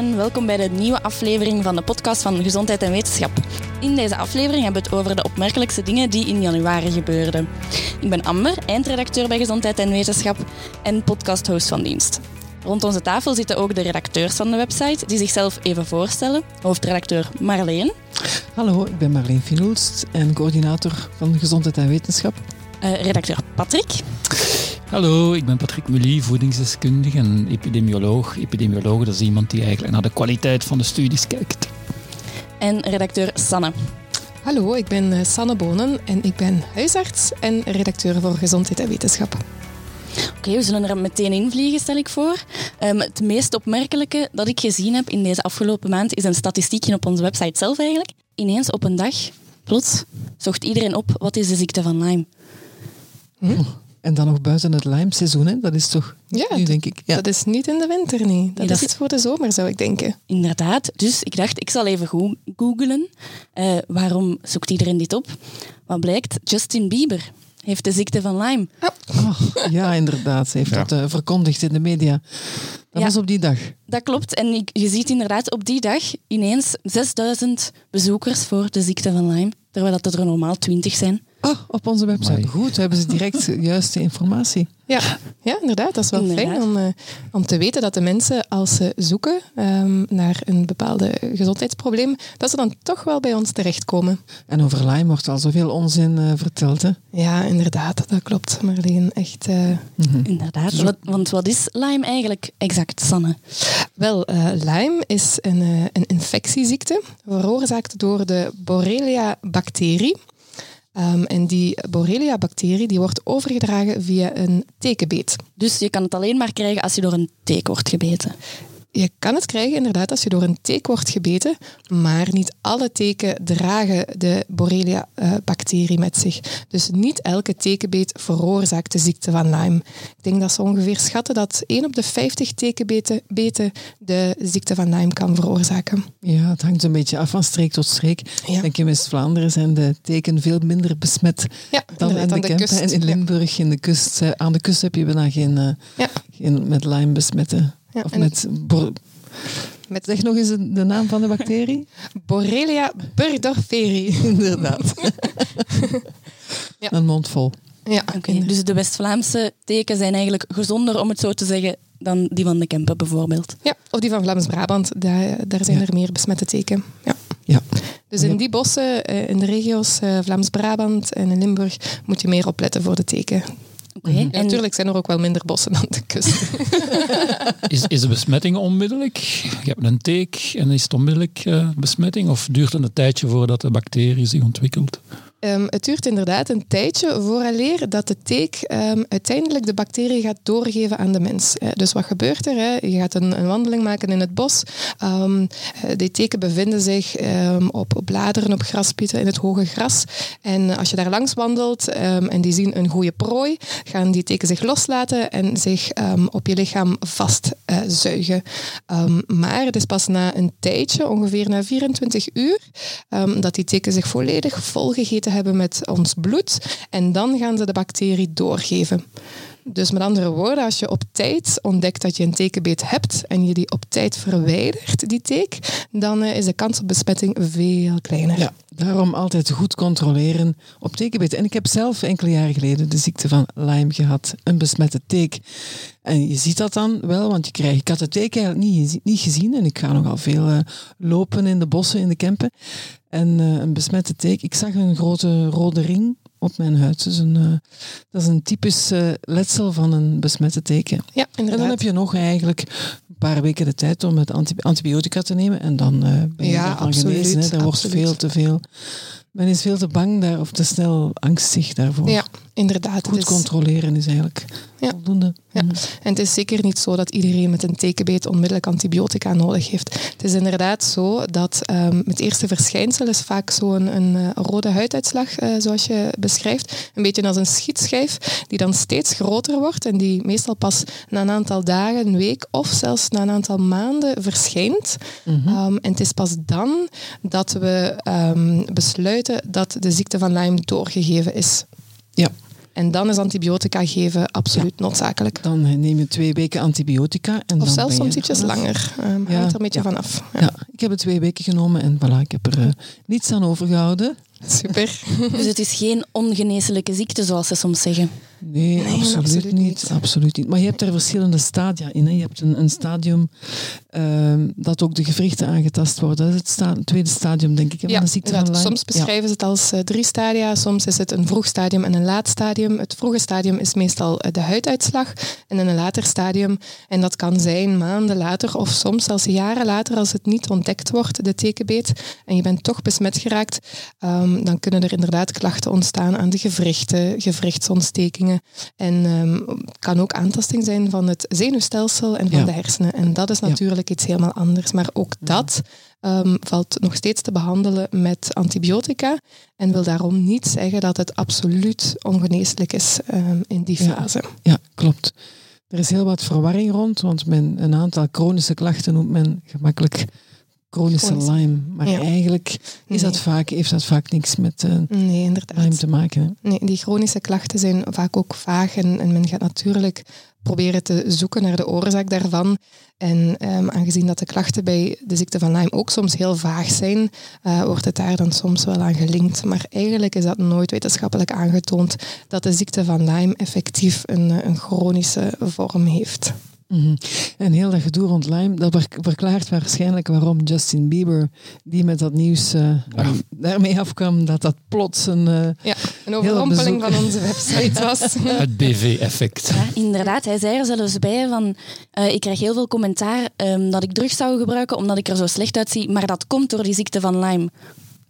en welkom bij de nieuwe aflevering van de podcast van Gezondheid en Wetenschap. In deze aflevering hebben we het over de opmerkelijkste dingen die in januari gebeurden. Ik ben Amber, eindredacteur bij Gezondheid en Wetenschap en podcasthost van dienst. Rond onze tafel zitten ook de redacteurs van de website, die zichzelf even voorstellen. Hoofdredacteur Marleen. Hallo, ik ben Marleen Fienoelst en coördinator van Gezondheid en Wetenschap. Uh, redacteur Patrick. Hallo, ik ben Patrick Mully, voedingsdeskundige en epidemioloog. Epidemioloog dat is iemand die eigenlijk naar de kwaliteit van de studies kijkt. En redacteur Sanne. Hallo, ik ben eh, Sanne Bonen en ik ben huisarts en redacteur voor Gezondheid en Wetenschap. Oké, we zullen er meteen in vliegen, stel ik voor. Um, het meest opmerkelijke dat ik gezien heb in deze afgelopen maand is een statistiekje op onze website zelf eigenlijk. Ineens op een dag, plots, zocht iedereen op wat is de ziekte van Lyme. Hm? En dan nog buiten het lijmseizoen, hè? dat is toch ja, nu, denk ik. Ja. Dat is niet in de winter, niet. Dat, is iets voor de zomer, zou ik denken. Inderdaad. Dus ik dacht, ik zal even go googlen. Uh, waarom zoekt iedereen dit op? Wat blijkt? Justin Bieber heeft de ziekte van Lyme. Oh, ja, inderdaad. Ze heeft ja. dat uh, verkondigd in de media. Dat ja, was op die dag. Dat klopt. En je ziet inderdaad op die dag ineens 6000 bezoekers voor de ziekte van Lyme. Terwijl dat er normaal 20 zijn. Oh, op onze website. Amai. Goed, hebben ze direct juiste informatie. Ja, ja inderdaad. Dat is wel inderdaad. fijn om, uh, om te weten dat de mensen, als ze zoeken um, naar een bepaalde gezondheidsprobleem, dat ze dan toch wel bij ons terechtkomen. En over Lyme wordt al zoveel onzin uh, verteld, hè? Ja, inderdaad. Dat klopt, Marleen. Echt... Uh... Mm -hmm. Inderdaad. Wat, want wat is Lyme eigenlijk exact, Sanne? Wel, Lyme is een, een infectieziekte veroorzaakt door de Borrelia-bacterie. Um, en die Borrelia-bacterie die wordt overgedragen via een tekenbeet. Dus je kan het alleen maar krijgen als je door een teek wordt gebeten? Je kan het krijgen inderdaad als je door een teek wordt gebeten, maar niet alle teken dragen de Borrelia-bacterie met zich. Dus niet elke tekenbeet veroorzaakt de ziekte van Lyme. Ik denk dat ze ongeveer schatten dat 1 op de 50 tekenbeten beten de ziekte van Lyme kan veroorzaken. Ja, het hangt een beetje af van streek tot streek. Ja. Denk in West-Vlaanderen zijn de teken veel minder besmet ja, dan in de, de Kempen. En in Limburg, in de kust, aan de kust heb je bijna geen, uh, ja. geen met Lyme besmette. Ja, of met, met... Zeg nog eens de naam van de bacterie. Borrelia burgdorferi. Inderdaad. ja. Een mond vol. Ja, okay. Dus de West-Vlaamse teken zijn eigenlijk gezonder, om het zo te zeggen, dan die van de Kempen bijvoorbeeld. Ja, of die van Vlaams-Brabant. Daar, daar zijn ja. er meer besmette teken. Ja. ja. Dus in die bossen, in de regio's Vlaams-Brabant en in Limburg, moet je meer opletten voor de teken. Okay. Ja, en natuurlijk zijn er ook wel minder bossen aan de kust. is, is de besmetting onmiddellijk? Je hebt een teek en is het onmiddellijk uh, besmetting? Of duurt het een tijdje voordat de bacterie zich ontwikkelt? Um, het duurt inderdaad een tijdje vooraleer dat de teek um, uiteindelijk de bacterie gaat doorgeven aan de mens. Uh, dus wat gebeurt er? Hè? Je gaat een, een, wandeling maken in het bos. Um, die teken bevinden zich op, op bladeren, op graspieten, in het hoge gras. En als je daar langs wandelt en die zien een goede prooi, gaan die teken zich loslaten en zich op je lichaam vastzuigen. Uh, maar het is pas na een tijdje, ongeveer na 24 uur, dat die teken zich volledig volgegeten hebben met ons bloed en dan gaan ze de bacterie doorgeven. Dus met andere woorden, als je op tijd ontdekt dat je een tekenbeet hebt en je die op tijd verwijdert, die teek, dan is de kans op besmetting veel kleiner. Ja, daarom altijd goed controleren op tekenbeten. En ik heb zelf enkele jaren geleden de ziekte van Lyme gehad, een besmette teek. En je ziet dat dan wel, want je krijgt, ik had de teken eigenlijk niet, niet gezien en ik ga nogal veel uh, lopen in de bossen, in de Kempen. En uh, een besmette teek, ik zag een grote rode ring op mijn huid. Dus een, uh, dat is een typisch uh, letsel van een besmette teken. Ja, inderdaad. En dan heb je nog eigenlijk een paar weken de tijd om het antibiotica te nemen. En dan ben je ja, absoluut, genezen. Hè. Er wordt veel te veel men is veel te bang daar, of te snel angstig daarvoor. Ja, inderdaad. Goed is... controleren is eigenlijk ja. voldoende. Ja. En het is zeker niet zo dat iedereen met een tekenbeet onmiddellijk antibiotica nodig heeft. Het is inderdaad zo dat um, het eerste verschijnsel is vaak zo'n een, een rode huiduitslag, uh, zoals je beschrijft. Een beetje als een schietschijf, die dan steeds groter wordt en die meestal pas na een aantal dagen, een week of zelfs na een aantal maanden verschijnt. Mm -hmm. um, en het is pas dan dat we um, besluiten dat de ziekte van Lyme doorgegeven is. Ja. En dan is antibiotica geven absoluut noodzakelijk. Dan neem je twee weken antibiotica. En Of dan zelfs ben je soms ietsjes langer. Um, Ja, hangt er een beetje ja. vanaf. Ja. Ja, ik heb het twee weken genomen en voilà, ik heb er eh, niets aan overgehouden. Super. Dus het is geen ongeneeslijke ziekte, zoals ze soms zeggen. Nee, Nee, absoluut, absoluut niet, niet. Absoluut niet. Maar je hebt er verschillende stadia in. Hè. Je hebt een, een stadium ehm, dat ook de gewrichten aangetast worden. Dat is het, sta- het tweede stadium, denk ik, hè, Ja, van soms beschrijven ze het als eh, drie stadia. Soms is het een vroeg stadium en een laat stadium. Het vroege stadium is meestal eh, de huiduitslag. En in een later stadium, en dat kan zijn maanden later of soms zelfs jaren later, als het niet ontdekt wordt, de tekenbeet, en je bent toch besmet geraakt, ehm, dan kunnen er inderdaad klachten ontstaan aan de gewrichten, gewrichtsontstekingen. En ehm, het kan ook aantasting zijn van het zenuwstelsel en van Ja. de hersenen. En dat is Ja. natuurlijk iets helemaal anders. Maar ook dat ehm, valt nog steeds te behandelen met antibiotica. En wil daarom niet zeggen dat het absoluut ongeneeslijk is ehm, in die fase. Ja, klopt. Er is heel wat verwarring rond, want men, een aantal chronische klachten noemt men gemakkelijk chronische. Lyme. Maar Ja. eigenlijk is dat vaak, heeft dat vaak niks met Nee, inderdaad. Lyme te maken. Hè. Nee, die chronische klachten zijn vaak ook vaag en, en men gaat natuurlijk proberen te zoeken naar de oorzaak daarvan. En ehm, aangezien dat de klachten bij de ziekte van Lyme ook soms heel vaag zijn, eh, wordt het daar dan soms wel aan gelinkt. Maar eigenlijk is dat nooit wetenschappelijk aangetoond dat de ziekte van Lyme effectief een, een chronische vorm heeft. Mhm. En heel dat gedoe rond Lyme, dat ver- verklaart waarschijnlijk waarom Justin Bieber, die met dat nieuws eh, daarmee afkwam, dat dat plots een... eh, Ja, een overrompeling bezoek. van onze website was. Het BV-effect. Ja, inderdaad. Hij zei er zelfs bij van... eh, ik krijg heel veel commentaar ehm, dat ik drugs zou gebruiken omdat ik er zo slecht uitzie. Maar dat komt door die ziekte van Lyme.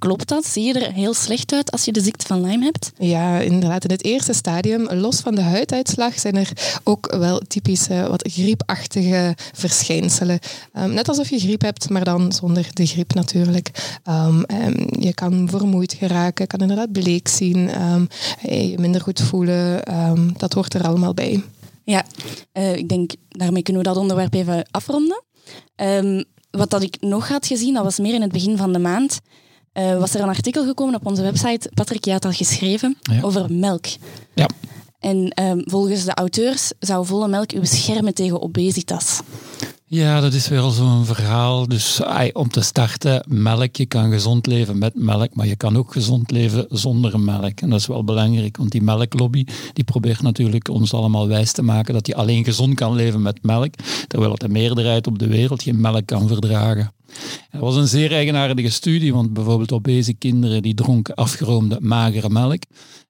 Klopt dat? Zie je er heel slecht uit als je de ziekte van Lyme hebt? Ja, inderdaad. In het eerste stadium, los van de huiduitslag, zijn er ook wel typische wat griepachtige verschijnselen. Ehm, net alsof je griep hebt, maar dan zonder de griep natuurlijk. Ehm, ehm, je kan vermoeid geraken, kan inderdaad bleek zien, ehm, je minder goed voelen. Dat hoort er allemaal bij. Ja, eh, ik denk daarmee kunnen we dat onderwerp even afronden. Wat dat ik nog had gezien, dat was meer in het begin van de maand, eh, was er een artikel gekomen op onze website. Patrick, je had al geschreven Ja. over melk. Ja. En ehm, volgens de auteurs zou volle melk u beschermen tegen obesitas. Ja, dat is weer al zo'n verhaal. Dus ai, om te starten, melk. Je kan gezond leven met melk, maar je kan ook gezond leven zonder melk. En dat is wel belangrijk, want die melklobby die probeert natuurlijk ons allemaal wijs te maken dat je alleen gezond kan leven met melk, terwijl de meerderheid op de wereld geen melk kan verdragen. Het was een zeer eigenaardige studie, want bijvoorbeeld obese kinderen die dronken afgeroomde magere melk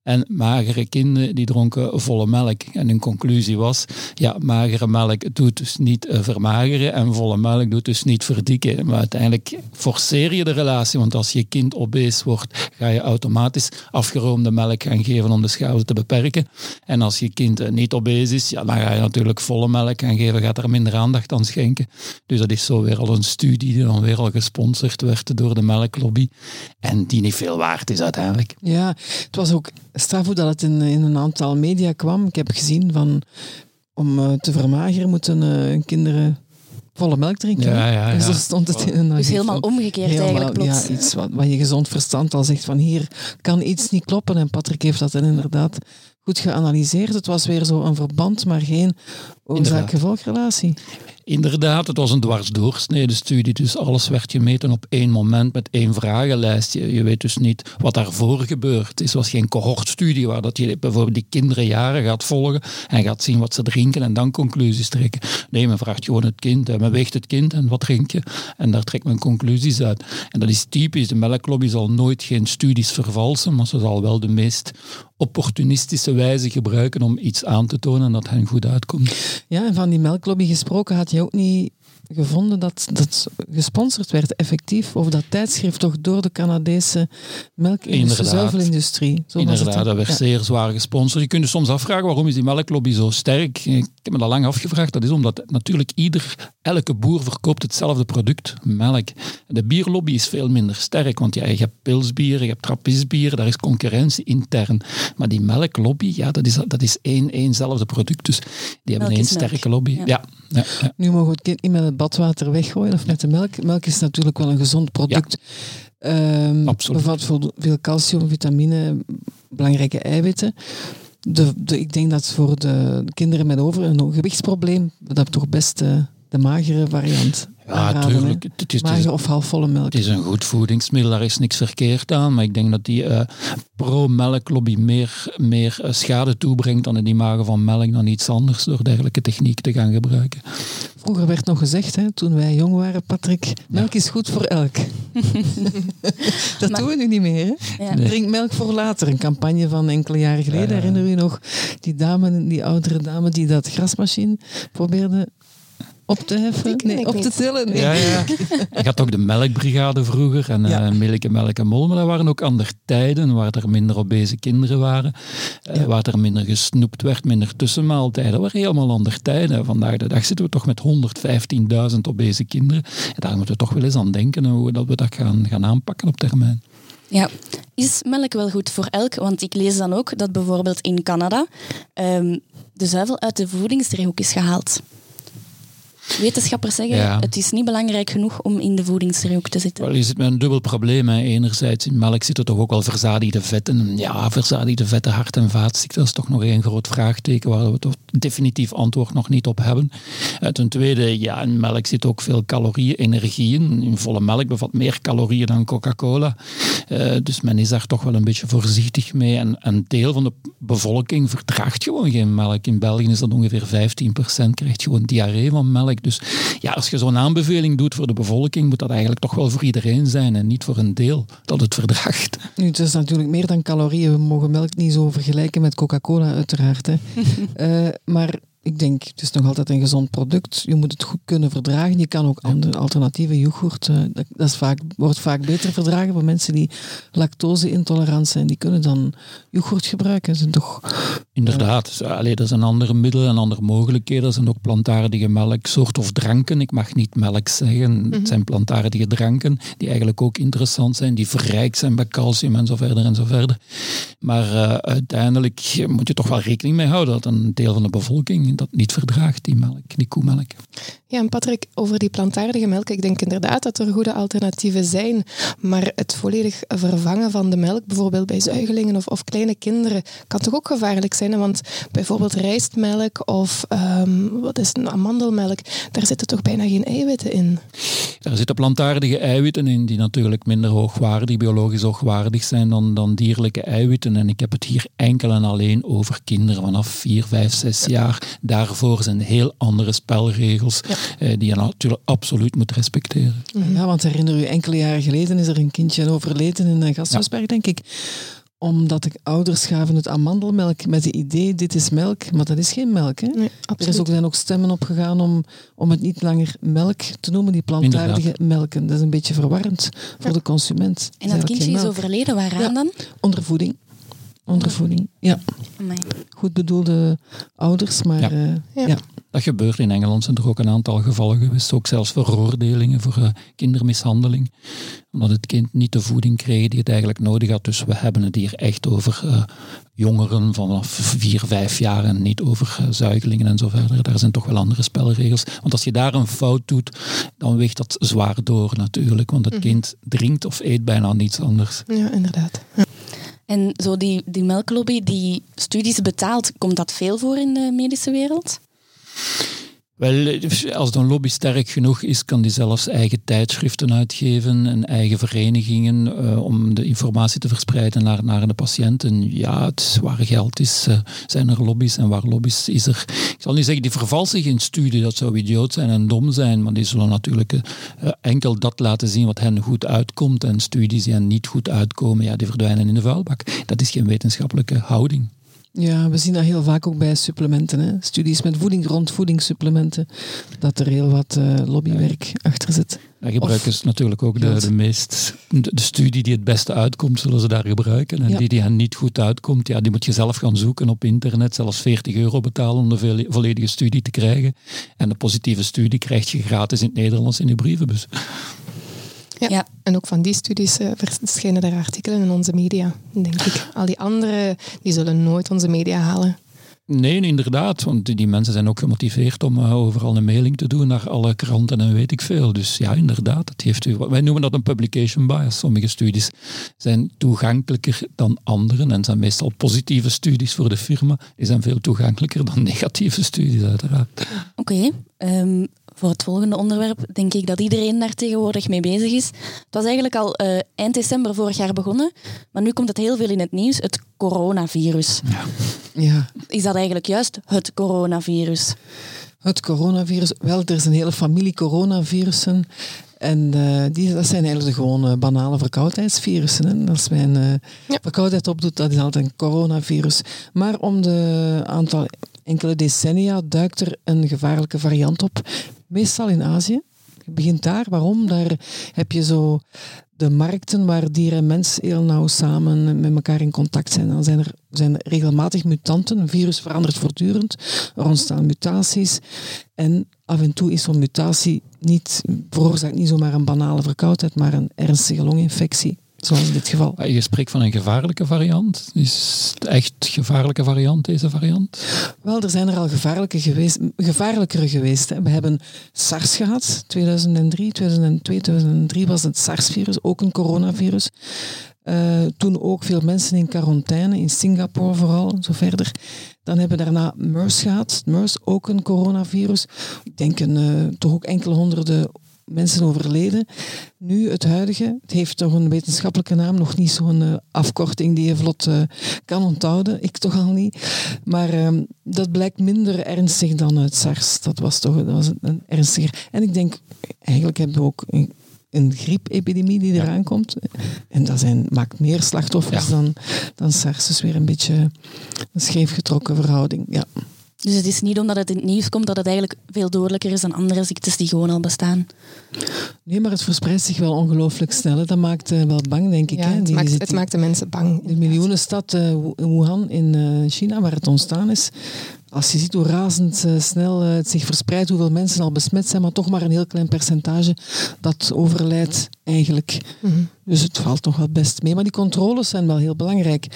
en magere kinderen die dronken volle melk. En hun conclusie was, ja, magere melk doet dus niet eh, vermageren en volle melk doet dus niet verdikken. Maar uiteindelijk forceer je de relatie, want als je kind obese wordt, ga je automatisch afgeroomde melk gaan geven om de schade te beperken. En als je kind eh, niet obese is, ja, dan ga je natuurlijk volle melk gaan geven, gaat er minder aandacht aan schenken. Dus dat is zo weer al een studie die dan weer al gesponsord werd door de melklobby en die niet veel waard is uiteindelijk. Ja, het was ook straf hoe dat het in, in een aantal media kwam. Ik heb gezien van om eh, te vermageren moeten eh, kinderen volle melk drinken. Ja, hè? ja, En zo ja. stond het in een Dus helemaal omgekeerd Helemaal, eigenlijk plots. Ja, iets wat, wat je gezond verstand al zegt van hier kan iets niet kloppen. En Patrick heeft dat inderdaad goed geanalyseerd. Het was weer zo een verband, maar geen oorzaak-gevolgrelatie. Inderdaad, het was een dwarsdoorsnede studie, dus alles werd gemeten op één moment met één vragenlijst. Je, weet dus niet wat daarvoor gebeurt. Het was geen cohortstudie waar dat je bijvoorbeeld die kinderen jaren gaat volgen en gaat zien wat ze drinken en dan conclusies trekken. Nee, men vraagt gewoon het kind, men weegt het kind en wat drink je? En daar trekt men conclusies uit. En dat is typisch, de melklobby zal nooit geen studies vervalsen, maar ze zal wel de meest opportunistische wijze gebruiken om iets aan te tonen dat hen goed uitkomt. Ja, en van die melklobby gesproken had je ook niet gevonden dat dat gesponsord werd effectief of dat tijdschrift toch door de Canadese melkindustrie, Inderdaad. zuivelindustrie. Zo Inderdaad, dat werd Ja. zeer zwaar gesponsord. Je kunt je soms afvragen waarom is die melklobby zo sterk. Ik heb me dat lang afgevraagd. Dat is omdat natuurlijk ieder, elke boer verkoopt hetzelfde product, melk. De bierlobby is veel minder sterk, want ja, je hebt pilsbier, je hebt trappisbier, daar is concurrentie intern. Maar die melklobby, ja, dat is, dat is één, éénzelfde product. Dus die hebben Melk één sterke lobby. Ja. Ja. Ja, ja. Nu mogen we het kind niet met het badwater weggooien of met de melk. Melk is natuurlijk wel een gezond product. Ehm Absoluut. Bevat veel, calcium, vitamine, belangrijke eiwitten. de, de, ik denk dat voor de kinderen met over een gewichtsprobleem, dat toch best uh, de magere variant ja, natuurlijk. Het is, Mager of halfvolle melk. Het is een goed voedingsmiddel, daar is niks verkeerd aan. Maar ik denk dat die uh, pro-melklobby meer, meer uh, schade toebrengt aan het imago van melk dan iets anders door dergelijke techniek te gaan gebruiken. Vroeger werd nog gezegd, hè, toen wij jong waren, Patrick, melk is goed voor elk. dat doen we nu niet meer. Hè? Ja. Drink melk voor later. Een campagne van enkele jaren geleden. Herinner u nog die dame, die oudere dame die dat grasmachine probeerde op te heffen? Nee, op te tillen? Ja, ja. Je had ook de melkbrigade vroeger en ja. uh, melk en melk en mol, maar dat waren ook andere tijden waar er minder obese kinderen waren, uh, waar er minder gesnoept werd, minder tussenmaaltijden. Dat waren helemaal andere tijden. Vandaag de dag zitten we toch met 115.000 obese kinderen. En daar moeten we toch wel eens aan denken hoe dat we dat gaan, gaan aanpakken op termijn. Ja, is melk wel goed voor elk? Want ik lees dan ook dat bijvoorbeeld in Canada um, de zuivel uit de voedingsdriehoek is gehaald. Wetenschappers zeggen, het is niet belangrijk genoeg om in de voedingsdriehoek te zitten. Wel, je zit met een dubbel probleem. Hè. Enerzijds, in melk zitten toch ook wel verzadigde vetten. Ja, verzadigde vetten, hart- en vaatziekten, dat is toch nog een groot vraagteken waar we toch definitief antwoord nog niet op hebben. Uh, ten tweede, ja, in melk zit ook veel calorieën, energieën. In volle melk bevat meer calorieën dan Coca-Cola. Uh, dus men is daar toch wel een beetje voorzichtig mee. En een deel van de bevolking verdraagt gewoon geen melk. In België is dat ongeveer 15%, krijgt gewoon diarree van melk. Dus ja, als je zo'n aanbeveling doet voor de bevolking, moet dat eigenlijk toch wel voor iedereen zijn en niet voor een deel dat het verdraagt. Nu, het is natuurlijk meer dan calorieën. We mogen melk niet zo vergelijken met Coca-Cola, uiteraard. Hè. uh, maar ik denk, het is nog altijd een gezond product. Je moet het goed kunnen verdragen. Je kan ook andere alternatieve yoghurt, uh, dat, dat is vaak, wordt vaak beter verdragen voor mensen die lactose-intolerant zijn. Die kunnen dan yoghurt gebruiken. Zijn toch, Inderdaad. Uh, Allee, dat zijn andere middelen en andere mogelijkheden. Er zijn ook plantaardige melksoort of dranken. Ik mag niet melk zeggen. Mm -hmm. Het zijn plantaardige dranken die eigenlijk ook interessant zijn, die verrijkt zijn bij calcium en zo verder en zo verder. Maar uh, uiteindelijk moet je toch wel rekening mee houden dat een deel van de bevolking dat niet verdraagt, die melk, die koemelk. Ja, en Patrick, over die plantaardige melk, ik denk inderdaad dat er goede alternatieven zijn, maar het volledig vervangen van de melk, bijvoorbeeld bij zuigelingen of, of kleine kinderen, kan toch ook gevaarlijk zijn? Want bijvoorbeeld rijstmelk of um, wat is een amandelmelk, daar zitten toch bijna geen eiwitten in? Er zitten plantaardige eiwitten in die natuurlijk minder hoogwaardig, biologisch hoogwaardig zijn dan, dan dierlijke eiwitten. En ik heb het hier enkel en alleen over kinderen vanaf 4, 5, 6 jaar. Daarvoor zijn heel andere spelregels ja. Eh, die je natuurlijk absoluut moet respecteren. Ja, want herinner u, enkele jaren geleden is er een kindje overleden in een Gasthuisberg, ja. denk ik omdat de ouders gaven het amandelmelk met het idee, dit is melk, maar dat is geen melk. Hè? Nee, er is ook, zijn ook stemmen opgegaan om, om het niet langer melk te noemen, die plantaardige Inderdaad. melken. Dat is een beetje verwarrend voor de consument. En dat kindje is overleden, waaraan ja, dan? Ondervoeding. Ondervoeding, ja. Amai. Goed bedoelde ouders, maar ja. Uh, ja. Dat gebeurt in Engeland. Zijn er ook een aantal gevallen geweest. Ook zelfs veroordelingen voor uh, kindermishandeling. Omdat het kind niet de voeding kreeg die het eigenlijk nodig had. Dus we hebben het hier echt over uh, jongeren vanaf vier, vijf jaar en niet over uh, zuigelingen en zo verder. Daar zijn toch wel andere spelregels. Want als je daar een fout doet, dan weegt dat zwaar door natuurlijk. Want het mm. kind drinkt of eet bijna niets anders. Ja, inderdaad. Ja. En zo die, die melklobby die studies betaalt, komt dat veel voor in de medische wereld? Wel, als een lobby sterk genoeg is, kan die zelfs eigen tijdschriften uitgeven en eigen verenigingen uh, om de informatie te verspreiden naar, naar de patiënten. Ja, het, waar geld is, uh, zijn er lobby's en waar lobby's is er. Ik zal niet zeggen, die vervalsen geen studie, dat zou idioot zijn en dom zijn, maar die zullen natuurlijk uh, enkel dat laten zien wat hen goed uitkomt en studies die hen niet goed uitkomen, ja, die verdwijnen in de vuilbak. Dat is geen wetenschappelijke houding. Ja, we zien dat heel vaak ook bij supplementen. Hè? Studies met voeding rond voedingssupplementen. Dat er heel wat uh, lobbywerk ja. achter zit. Ja, gebruiken ze natuurlijk ook de, de meest... De, de, studie die het beste uitkomt, zullen ze daar gebruiken. En ja. die die hen niet goed uitkomt, ja, die moet je zelf gaan zoeken op internet. Zelfs 40 euro betalen om de volledige studie te krijgen. En de positieve studie krijg je gratis in het Nederlands in je brievenbus. Ja. ja. en ook van die studies uh, verschijnen er artikelen in onze media, denk ik. Al die andere, die zullen nooit onze media halen. Nee, inderdaad. Want die mensen zijn ook gemotiveerd om uh, overal een mailing te doen naar alle kranten en weet ik veel. Dus ja, inderdaad. Het heeft u, wij noemen dat een publication bias. Sommige studies zijn toegankelijker dan anderen en zijn meestal positieve studies voor de firma. Die zijn veel toegankelijker dan negatieve studies, uiteraard. Oké. Okay. Um, voor het volgende onderwerp denk ik dat iedereen daar tegenwoordig mee bezig is. Het was eigenlijk al uh, eind december vorig jaar begonnen, maar nu komt het heel veel in het nieuws, het coronavirus. Ja. ja. Is dat eigenlijk juist het coronavirus? Het coronavirus, wel, er is een hele familie coronavirussen. En uh, die, dat zijn eigenlijk de gewone banale verkoudheidsvirussen. Hè. Als uh, ja. verkoudheid opdoet, dat is altijd een coronavirus. Maar om de aantal enkele decennia duikt er een gevaarlijke variant op meestal in Azië. Je begint daar. Waarom? Daar heb je zo de markten waar dier en mens heel nauw samen met elkaar in contact zijn. Dan zijn er, zijn regelmatig mutanten. Een virus verandert voortdurend. Er ontstaan mutaties. En af en toe is zo'n mutatie niet, veroorzaakt niet zomaar een banale verkoudheid, maar een ernstige longinfectie zoals in dit geval. Ah, je spreekt van een gevaarlijke variant. Is het echt gevaarlijke variant, deze variant? Wel, er zijn er al gevaarlijke geweest, gevaarlijkere geweest. Hè. We hebben SARS gehad, 2003, 2002, 2003 was het SARS-virus, ook een coronavirus. Uh, toen ook veel mensen in quarantaine, in Singapore vooral, zo verder. Dan hebben we daarna MERS gehad. MERS, ook een coronavirus. Ik denk een, uh, toch ook enkele honderden mensen overleden. Nu, het huidige, het heeft toch een wetenschappelijke naam, nog niet zo'n uh, afkorting die je vlot uh, kan onthouden. Ik toch al niet. Maar uh, dat blijkt minder ernstig dan het SARS. Dat was toch dat was een, een ernstiger. En ik denk, eigenlijk hebben we ook een, een griepepidemie die eraan ja. komt. En dat zijn, maakt meer slachtoffers ja. dan, dan SARS. Dus weer een beetje een scheefgetrokken verhouding. Ja. Dus het is niet omdat het in het nieuws komt dat het eigenlijk veel dodelijker is dan andere ziektes die gewoon al bestaan. Nee, maar het verspreidt zich wel ongelooflijk snel. Dat maakt uh, wel bang, denk ik. Ja, hè? Het, maakt, het maakt de mensen bang. De miljoenenstad uh, Wuhan in uh, China, waar het ontstaan is, als je ziet hoe razendsnel het zich verspreidt, hoeveel mensen al besmet zijn, maar toch maar een heel klein percentage dat overlijdt eigenlijk. Mm -hmm. Dus het valt nog wel best mee. Maar die controles zijn wel heel belangrijk.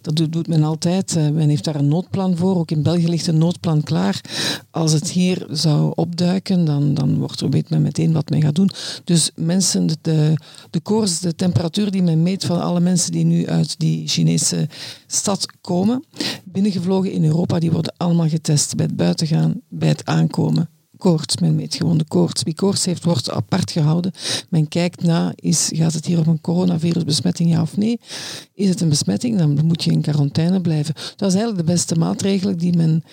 Dat doet, doet men altijd. Men heeft daar een noodplan voor. Ook in België ligt een noodplan klaar. Als het hier zou opduiken, dan, dan wordt, weet men meteen wat men gaat doen. Dus mensen, de, de, de koers, de temperatuur die men meet van alle mensen die nu uit die Chinese stad komen, binnengevlogen in Europa, die worden allemaal getest bij het buitengaan, bij het aankomen koorts. Men meet gewoon de koorts. Wie koorts heeft, wordt apart gehouden. Men kijkt na, is, gaat het hier om een coronavirusbesmetting, ja of nee? Is het een besmetting, dan moet je in quarantaine blijven. Dat is eigenlijk de beste maatregel die men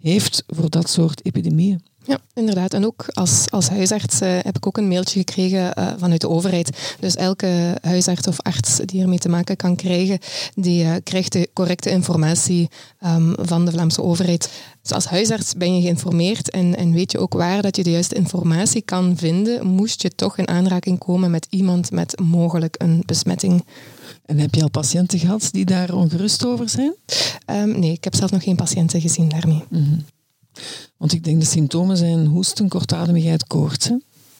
heeft voor dat soort epidemieën. Ja, inderdaad. En ook als, als huisarts uh, heb ik ook een mailtje gekregen uh, vanuit de overheid. Dus elke huisarts of arts die ermee te maken kan krijgen, die uh, krijgt de correcte informatie um, van de Vlaamse overheid. Dus als huisarts ben je geïnformeerd en, en weet je ook waar dat je de juiste informatie kan vinden, moest je toch in aanraking komen met iemand met mogelijk een besmetting. En heb je al patiënten gehad die daar ongerust over zijn? Um, nee, ik heb zelf nog geen patiënten gezien daarmee. Mm -hmm. Want ik denk de symptomen zijn hoesten, kortademigheid, koorts.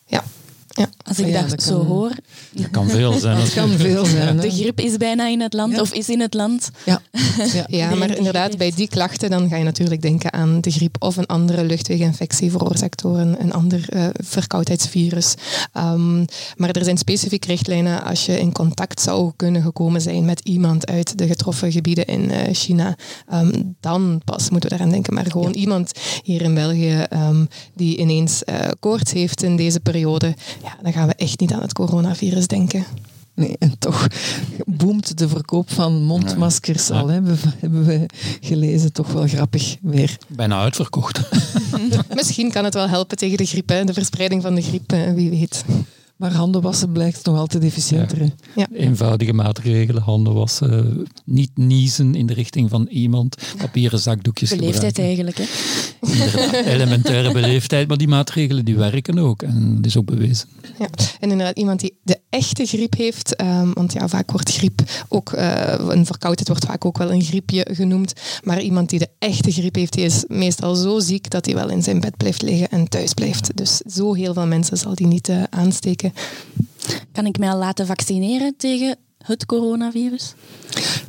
Ja. Ja. Als ik ja, dat, dat zo kan- hoor. Dat kan veel zijn. Dat kan veel zijn. hè? De griep is bijna in het land Ja. of is in het land. Ja. ja. Maar inderdaad, bij die klachten dan ga je natuurlijk denken aan de griep of een andere luchtweginfectie veroorzaakt door een, een ander eh, verkoudheidsvirus. Ehm, maar er zijn specifieke richtlijnen als je in contact zou kunnen gekomen zijn met iemand uit de getroffen gebieden in eh, China. Ehm, dan pas moeten we daaraan denken. Maar gewoon iemand hier in België ehm, die ineens eh, koorts heeft in deze periode, ja, dan gaan we echt niet aan het coronavirus denken. Nee, en toch boomt de verkoop van mondmaskers Ja. al, hè, hebben, we- hebben we gelezen. Toch wel grappig weer. Bijna uitverkocht. Misschien kan het wel helpen tegen de griep, hè, de verspreiding van de griep, wie weet. Maar handen wassen blijkt nog altijd efficiënter. Eenvoudige maatregelen, handen wassen, niet niezen in de richting van iemand, papieren zakdoekjes Beleefdheid gebruiken. eigenlijk. Hè. Inderdaad, elementaire beleefdheid, maar die maatregelen die werken ook en dat is ook bewezen. Ja. En inderdaad, iemand die de echte griep heeft, ehm, want ja, vaak wordt griep ook, eh, een verkoudheid wordt vaak ook wel een griepje genoemd, maar iemand die de echte griep heeft, die is meestal zo ziek dat hij wel in zijn bed blijft liggen en thuis blijft. Dus zo heel veel mensen zal die niet eh, aansteken. Kan ik mij al laten vaccineren tegen het coronavirus?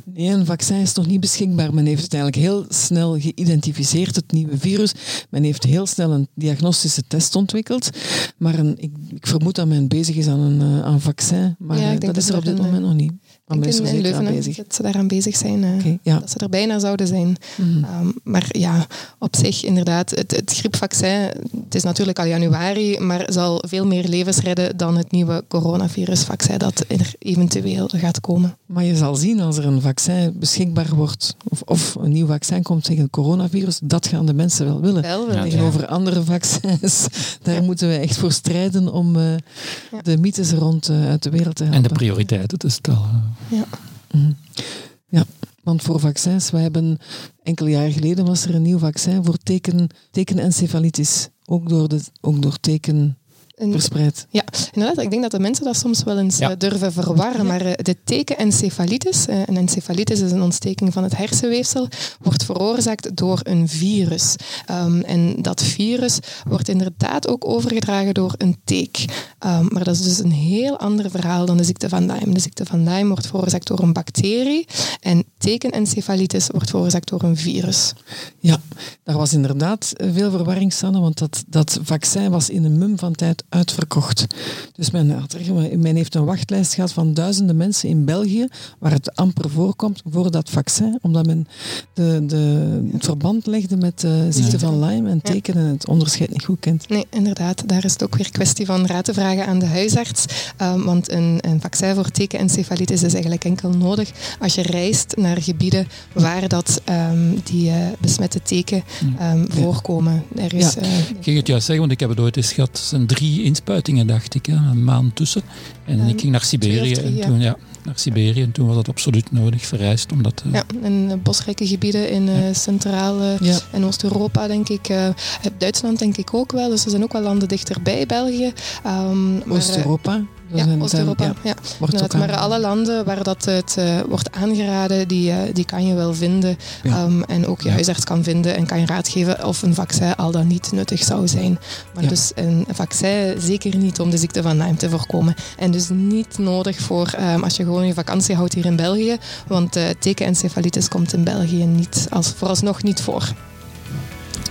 Nee, een vaccin is nog niet beschikbaar. Men heeft het eigenlijk heel snel geïdentificeerd, het nieuwe virus. Men heeft heel snel een diagnostische test ontwikkeld. Maar een, ik, ik, vermoed dat men bezig is aan een, uh, aan vaccin. Maar ja, dat, dat is er op dit moment nog niet. Maar ik denk in, Leuven bezig. dat ze daaraan bezig zijn. Uh, okay, ja. Dat ze er bijna zouden zijn. Mm. Um, maar ja, op zich inderdaad, het, het griepvaccin, het is natuurlijk al januari, maar zal veel meer levens redden dan het nieuwe coronavirusvaccin dat er eventueel gaat komen. Maar je zal zien als er een vaccin beschikbaar wordt, of, of een nieuw vaccin komt tegen het coronavirus, dat gaan de mensen wel willen. Wel willen Tegenover andere vaccins, daar moeten we echt voor strijden om uh, de mythes rond uh, uit de wereld te helpen. En de prioriteiten te stellen. Ja. Mm. ja. Want voor vaccins, we hebben enkele jaren geleden was er een nieuw vaccin voor teken, tekenencefalitis. Ook door, de, ook door teken verspreid. Ja, inderdaad. Ik denk dat de mensen dat soms wel eens eh, durven verwarren. Maar uh, de tekenencefalitis, een encefalitis is een ontsteking van het hersenweefsel, wordt veroorzaakt door een virus. Um, en dat virus wordt inderdaad ook overgedragen door een teek. Um, maar dat is dus een heel ander verhaal dan de ziekte van Lyme. De ziekte van Lyme wordt veroorzaakt door een bacterie en tekenencefalitis wordt veroorzaakt door een virus. Ja, daar was inderdaad veel verwarring, Sanne, want dat, dat vaccin was in een mum van tijd uitverkocht. Dus men, had, men heeft een wachtlijst gehad van duizenden mensen in België, waar het amper voorkomt voor dat vaccin, omdat men de, de, het verband legde met de ziekte van Lyme en tekenen het onderscheid niet goed kent. Nee, inderdaad. Daar is het ook weer kwestie van raad te vragen aan de huisarts. Um, want een, een vaccin voor tekenencefalitis is eigenlijk enkel nodig als je reist naar gebieden waar dat, um, die uh, besmette teken um, voorkomen. Er is, ja. Uh, ik ging het juist zeggen, want ik heb het ooit eens gehad. Zijn drie inspuitingen, dacht ik, een maand tussen. En ik ging naar Siberië. en toen, ja, naar Siberië. En toen was dat absoluut nodig, vereist. Omdat, uh... Ja, in bosrijke gebieden in uh, Centraal- en Oost-Europa, denk ik. Uh, Duitsland, denk ik ook wel. Dus er zijn ook wel landen dichterbij België. Um, Oost-Europa? Ja, Oost-Europa. Ja. maar alle landen waar dat het uh, wordt aangeraden, die, uh, die kan je wel vinden. Ja. Um, en ook je huisarts kan vinden en kan je raad geven of een vaccin al dan niet nuttig zou zijn. Maar dus een vaccin zeker niet om de ziekte van Lyme te voorkomen. En dus niet nodig voor um, als je gewoon je vakantie houdt hier in België. Want uh, tekenencefalitis komt in België niet, als, vooralsnog niet voor.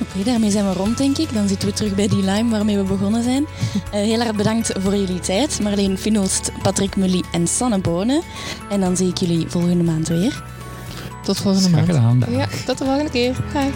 Oké, okay, daarmee zijn we rond, denk ik. Dan zitten we terug bij die lime waarmee we begonnen zijn. Uh, heel erg bedankt voor jullie tijd. Marleen Finolst, Patrick Mully en Sanne Bonen. En dan zie ik jullie volgende maand weer. Tot volgende maand. Ja, tot de volgende keer. Bye.